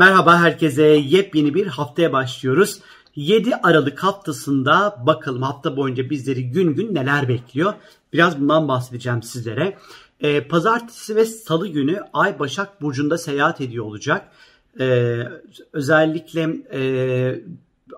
Merhaba herkese. Yepyeni bir haftaya başlıyoruz. 7 Aralık haftasında bakalım hafta boyunca bizleri gün gün neler bekliyor. Biraz bundan bahsedeceğim sizlere. Ee, Pazartesi ve Salı günü Ay Başak Burcu'nda seyahat ediyor olacak. Ee, özellikle e,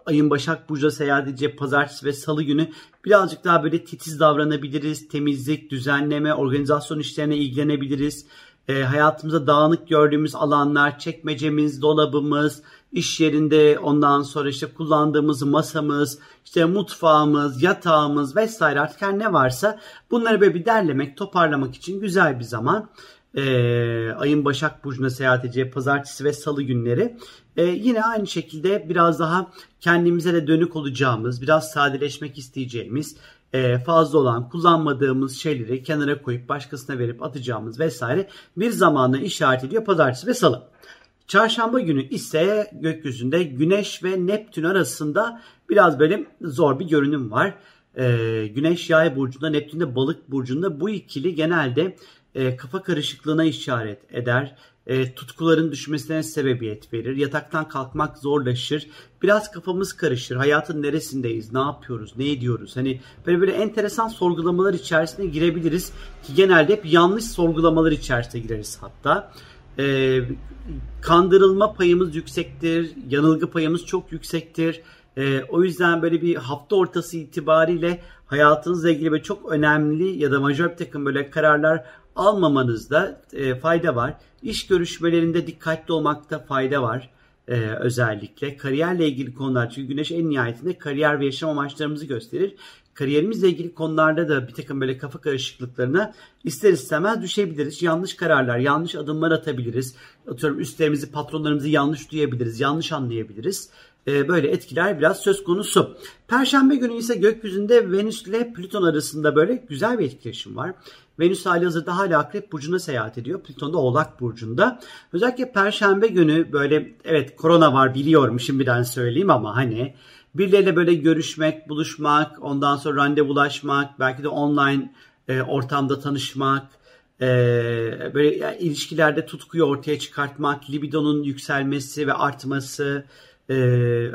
ayın Başak Burcu'da seyahat edeceği Pazartesi ve Salı günü birazcık daha böyle titiz davranabiliriz. Temizlik, düzenleme, organizasyon işlerine ilgilenebiliriz e, hayatımızda dağınık gördüğümüz alanlar, çekmecemiz, dolabımız, iş yerinde ondan sonra işte kullandığımız masamız, işte mutfağımız, yatağımız vesaire artık her ne varsa bunları böyle bir derlemek, toparlamak için güzel bir zaman. Ee, ayın Başak Burcu'na seyahat edeceği pazartesi ve salı günleri. Ee, yine aynı şekilde biraz daha kendimize de dönük olacağımız, biraz sadeleşmek isteyeceğimiz, e, fazla olan kullanmadığımız şeyleri kenara koyup başkasına verip atacağımız vesaire bir zamanla işaret ediyor pazartesi ve salı. Çarşamba günü ise gökyüzünde Güneş ve Neptün arasında biraz böyle zor bir görünüm var. Ee, Güneş Yay burcunda, Neptün de Balık burcunda bu ikili genelde e, kafa karışıklığına işaret eder e, tutkuların düşmesine sebebiyet verir. Yataktan kalkmak zorlaşır. Biraz kafamız karışır. Hayatın neresindeyiz? Ne yapıyoruz? Ne ediyoruz? Hani böyle böyle enteresan sorgulamalar içerisine girebiliriz. Ki genelde hep yanlış sorgulamalar içerisine gireriz hatta. E, kandırılma payımız yüksektir. Yanılgı payımız çok yüksektir. E, o yüzden böyle bir hafta ortası itibariyle hayatınızla ilgili böyle çok önemli ya da majör bir takım böyle kararlar almamanızda e, fayda var. İş görüşmelerinde dikkatli olmakta fayda var. E, özellikle kariyerle ilgili konular çünkü güneş en nihayetinde kariyer ve yaşam amaçlarımızı gösterir. Kariyerimizle ilgili konularda da bir takım böyle kafa karışıklıklarına ister istemez düşebiliriz. Yanlış kararlar, yanlış adımlar atabiliriz. Atıyorum üstlerimizi, patronlarımızı yanlış duyabiliriz, yanlış anlayabiliriz. Ee, böyle etkiler biraz söz konusu. Perşembe günü ise gökyüzünde Venüs ile Plüton arasında böyle güzel bir etkileşim var. Venüs hali hazırda hala Akrep Burcu'na seyahat ediyor. Plüton da Oğlak Burcu'nda. Özellikle Perşembe günü böyle evet korona var biliyorum şimdiden söyleyeyim ama hani birileriyle böyle görüşmek, buluşmak, ondan sonra randevulaşmak, belki de online e, ortamda tanışmak, e, böyle yani ilişkilerde tutkuyu ortaya çıkartmak, libidonun yükselmesi ve artması, e,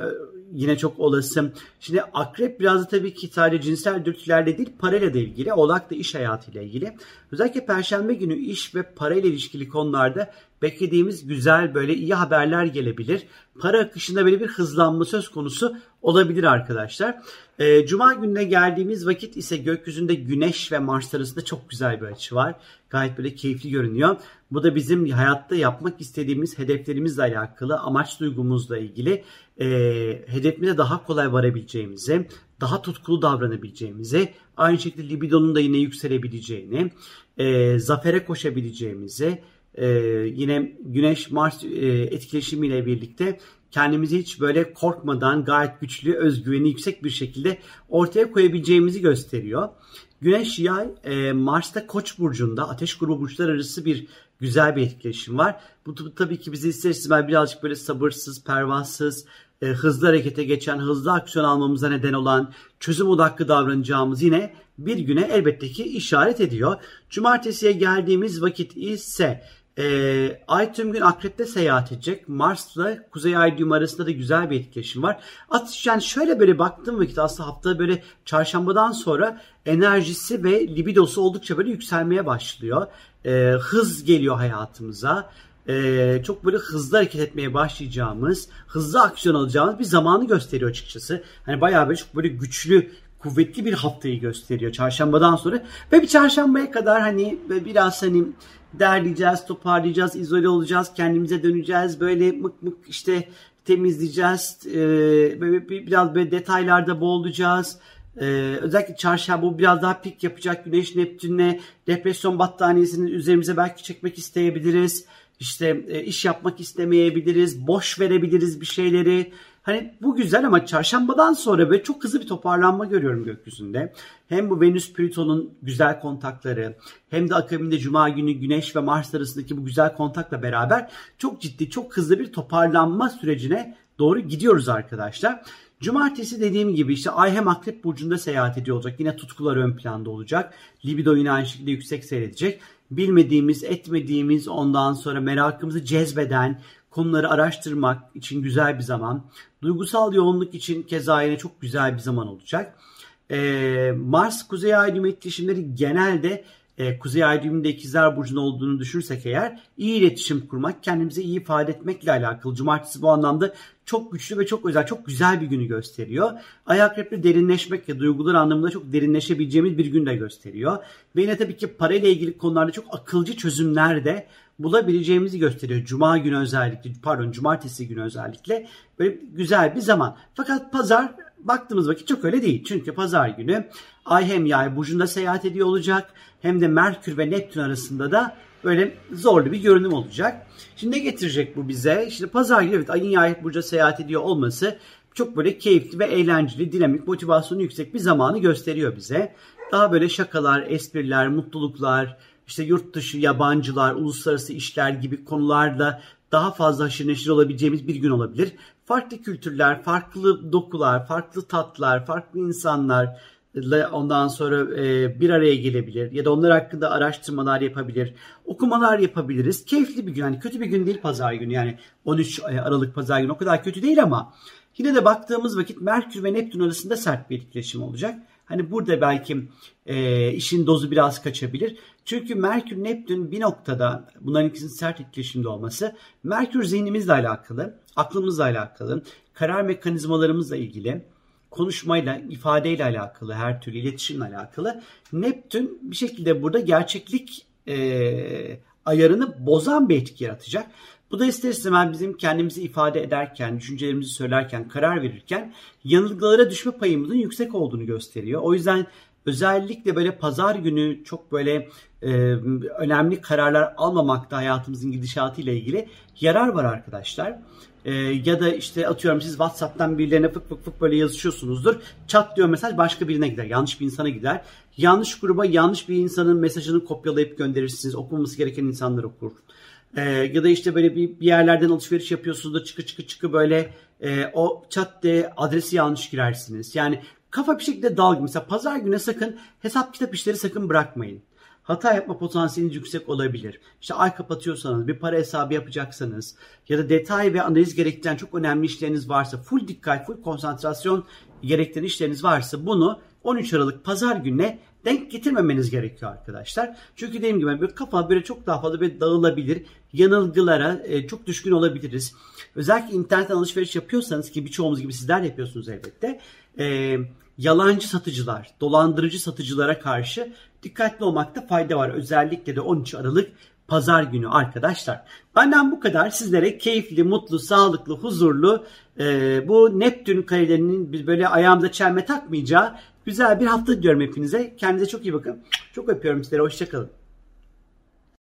yine çok olası. Şimdi akrep biraz da tabii ki sadece cinsel dürtülerle değil parayla da ilgili. Oğlak da iş hayatıyla ilgili. Özellikle perşembe günü iş ve parayla ilişkili konularda beklediğimiz güzel böyle iyi haberler gelebilir. Para akışında böyle bir hızlanma söz konusu olabilir arkadaşlar. E, Cuma gününe geldiğimiz vakit ise gökyüzünde Güneş ve Mars arasında çok güzel bir açı var. Gayet böyle keyifli görünüyor. Bu da bizim hayatta yapmak istediğimiz hedeflerimizle alakalı, amaç duygumuzla ilgili e, hedefimize daha kolay varabileceğimizi, daha tutkulu davranabileceğimizi, aynı şekilde libidonun da yine yükselebileceğini, e, zafere koşabileceğimizi, e, yine Güneş-Mars e, etkileşimiyle birlikte kendimizi hiç böyle korkmadan gayet güçlü, özgüveni yüksek bir şekilde ortaya koyabileceğimizi gösteriyor. Güneş yay e, Mars'ta Koç burcunda ateş grubu burçlar arası bir güzel bir etkileşim var. Bu, tabii ki bizi ister istemez birazcık böyle sabırsız, pervasız, e, hızlı harekete geçen, hızlı aksiyon almamıza neden olan, çözüm odaklı davranacağımız yine bir güne elbette ki işaret ediyor. Cumartesiye geldiğimiz vakit ise e, Ay tüm gün Akrep'te seyahat edecek. Mars'la Kuzey Ay düğüm arasında da güzel bir etkileşim var. At, yani şöyle böyle baktığım vakit aslında hafta böyle çarşambadan sonra enerjisi ve libidosu oldukça böyle yükselmeye başlıyor. E, hız geliyor hayatımıza. Ee, çok böyle hızlı hareket etmeye başlayacağımız, hızlı aksiyon alacağımız bir zamanı gösteriyor açıkçası. Hani bayağı böyle çok böyle güçlü, kuvvetli bir haftayı gösteriyor çarşambadan sonra. Ve bir çarşambaya kadar hani biraz hani derleyeceğiz, toparlayacağız, izole olacağız, kendimize döneceğiz. Böyle mık mık işte temizleyeceğiz. Ee, biraz böyle detaylarda boğulacağız. Ee, özellikle çarşamba bu biraz daha pik yapacak. Güneş Neptün'le depresyon battaniyesini üzerimize belki çekmek isteyebiliriz. İşte e, iş yapmak istemeyebiliriz. Boş verebiliriz bir şeyleri. Hani bu güzel ama çarşambadan sonra böyle çok hızlı bir toparlanma görüyorum gökyüzünde. Hem bu Venüs Plüton'un güzel kontakları hem de akabinde Cuma günü Güneş ve Mars arasındaki bu güzel kontakla beraber çok ciddi çok hızlı bir toparlanma sürecine doğru gidiyoruz arkadaşlar. Cumartesi dediğim gibi işte Ay hem Akrep Burcu'nda seyahat ediyor olacak. Yine tutkular ön planda olacak. Libido yine aynı şekilde yüksek seyredecek. Bilmediğimiz, etmediğimiz ondan sonra merakımızı cezbeden, konuları araştırmak için güzel bir zaman. Duygusal yoğunluk için keza yine çok güzel bir zaman olacak. Ee, Mars Kuzey Ay düğüm etkileşimleri genelde e, Kuzey Ay düğümünde ikizler burcunda olduğunu düşünürsek eğer iyi iletişim kurmak, kendimizi iyi ifade etmekle alakalı. Cumartesi bu anlamda çok güçlü ve çok özel, çok güzel bir günü gösteriyor. Ay akrepli derinleşmek ve duygular anlamında çok derinleşebileceğimiz bir gün de gösteriyor. Ve yine tabii ki parayla ilgili konularda çok akılcı çözümler de bulabileceğimizi gösteriyor. Cuma günü özellikle, pardon cumartesi günü özellikle böyle güzel bir zaman. Fakat pazar baktığımız vakit çok öyle değil. Çünkü pazar günü Ay hem yay burcunda seyahat ediyor olacak hem de Merkür ve Neptün arasında da böyle zorlu bir görünüm olacak. Şimdi ne getirecek bu bize? Şimdi pazar günü evet ayın yay burcunda seyahat ediyor olması çok böyle keyifli ve eğlenceli, dinamik, motivasyonu yüksek bir zamanı gösteriyor bize. Daha böyle şakalar, espriler, mutluluklar, işte yurt dışı, yabancılar, uluslararası işler gibi konularla daha fazla haşır neşir olabileceğimiz bir gün olabilir. Farklı kültürler, farklı dokular, farklı tatlar, farklı insanlar, ondan sonra e, bir araya gelebilir ya da onlar hakkında araştırmalar yapabilir, okumalar yapabiliriz. Keyifli bir gün. Yani kötü bir gün değil pazar günü. Yani 13 Aralık pazar günü o kadar kötü değil ama yine de baktığımız vakit Merkür ve Neptün arasında sert bir etkileşim olacak. Hani burada belki e, işin dozu biraz kaçabilir. Çünkü Merkür Neptün bir noktada bunların ikisinin sert etkileşimde olması Merkür zihnimizle alakalı, aklımızla alakalı, karar mekanizmalarımızla ilgili konuşmayla, ifadeyle alakalı, her türlü iletişimle alakalı. Neptün bir şekilde burada gerçeklik e, ayarını bozan bir etki yaratacak. Bu da ister istemez bizim kendimizi ifade ederken, düşüncelerimizi söylerken, karar verirken yanılgılara düşme payımızın yüksek olduğunu gösteriyor. O yüzden özellikle böyle pazar günü çok böyle e, önemli kararlar almamakta hayatımızın gidişatı ile ilgili yarar var arkadaşlar. E, ya da işte atıyorum siz WhatsApp'tan birilerine fık fık fık böyle yazışıyorsunuzdur. Çat diyor mesaj başka birine gider. Yanlış bir insana gider. Yanlış gruba yanlış bir insanın mesajını kopyalayıp gönderirsiniz. Okumaması gereken insanlar okur. E, ya da işte böyle bir, bir yerlerden alışveriş yapıyorsunuz da çıkı çıkı çıkı böyle e, o chat de adresi yanlış girersiniz. Yani kafa bir şekilde dalgın. Mesela pazar günü sakın hesap kitap işleri sakın bırakmayın. Hata yapma potansiyeliniz yüksek olabilir. İşte ay kapatıyorsanız, bir para hesabı yapacaksanız ya da detay ve analiz gerektiren çok önemli işleriniz varsa, full dikkat, full konsantrasyon gerektiren işleriniz varsa bunu 13 Aralık pazar gününe denk getirmemeniz gerekiyor arkadaşlar. Çünkü dediğim gibi böyle kafa böyle çok daha fazla böyle dağılabilir. Yanılgılara e, çok düşkün olabiliriz. Özellikle internet alışveriş yapıyorsanız ki birçoğumuz gibi sizler yapıyorsunuz elbette. E, yalancı satıcılar, dolandırıcı satıcılara karşı dikkatli olmakta fayda var. Özellikle de 13 Aralık pazar günü arkadaşlar. Benden bu kadar. Sizlere keyifli, mutlu, sağlıklı, huzurlu e, bu Neptün karelerinin böyle ayağımıza çelme takmayacağı güzel bir hafta diliyorum hepinize. Kendinize çok iyi bakın. Çok öpüyorum sizlere. Hoşçakalın.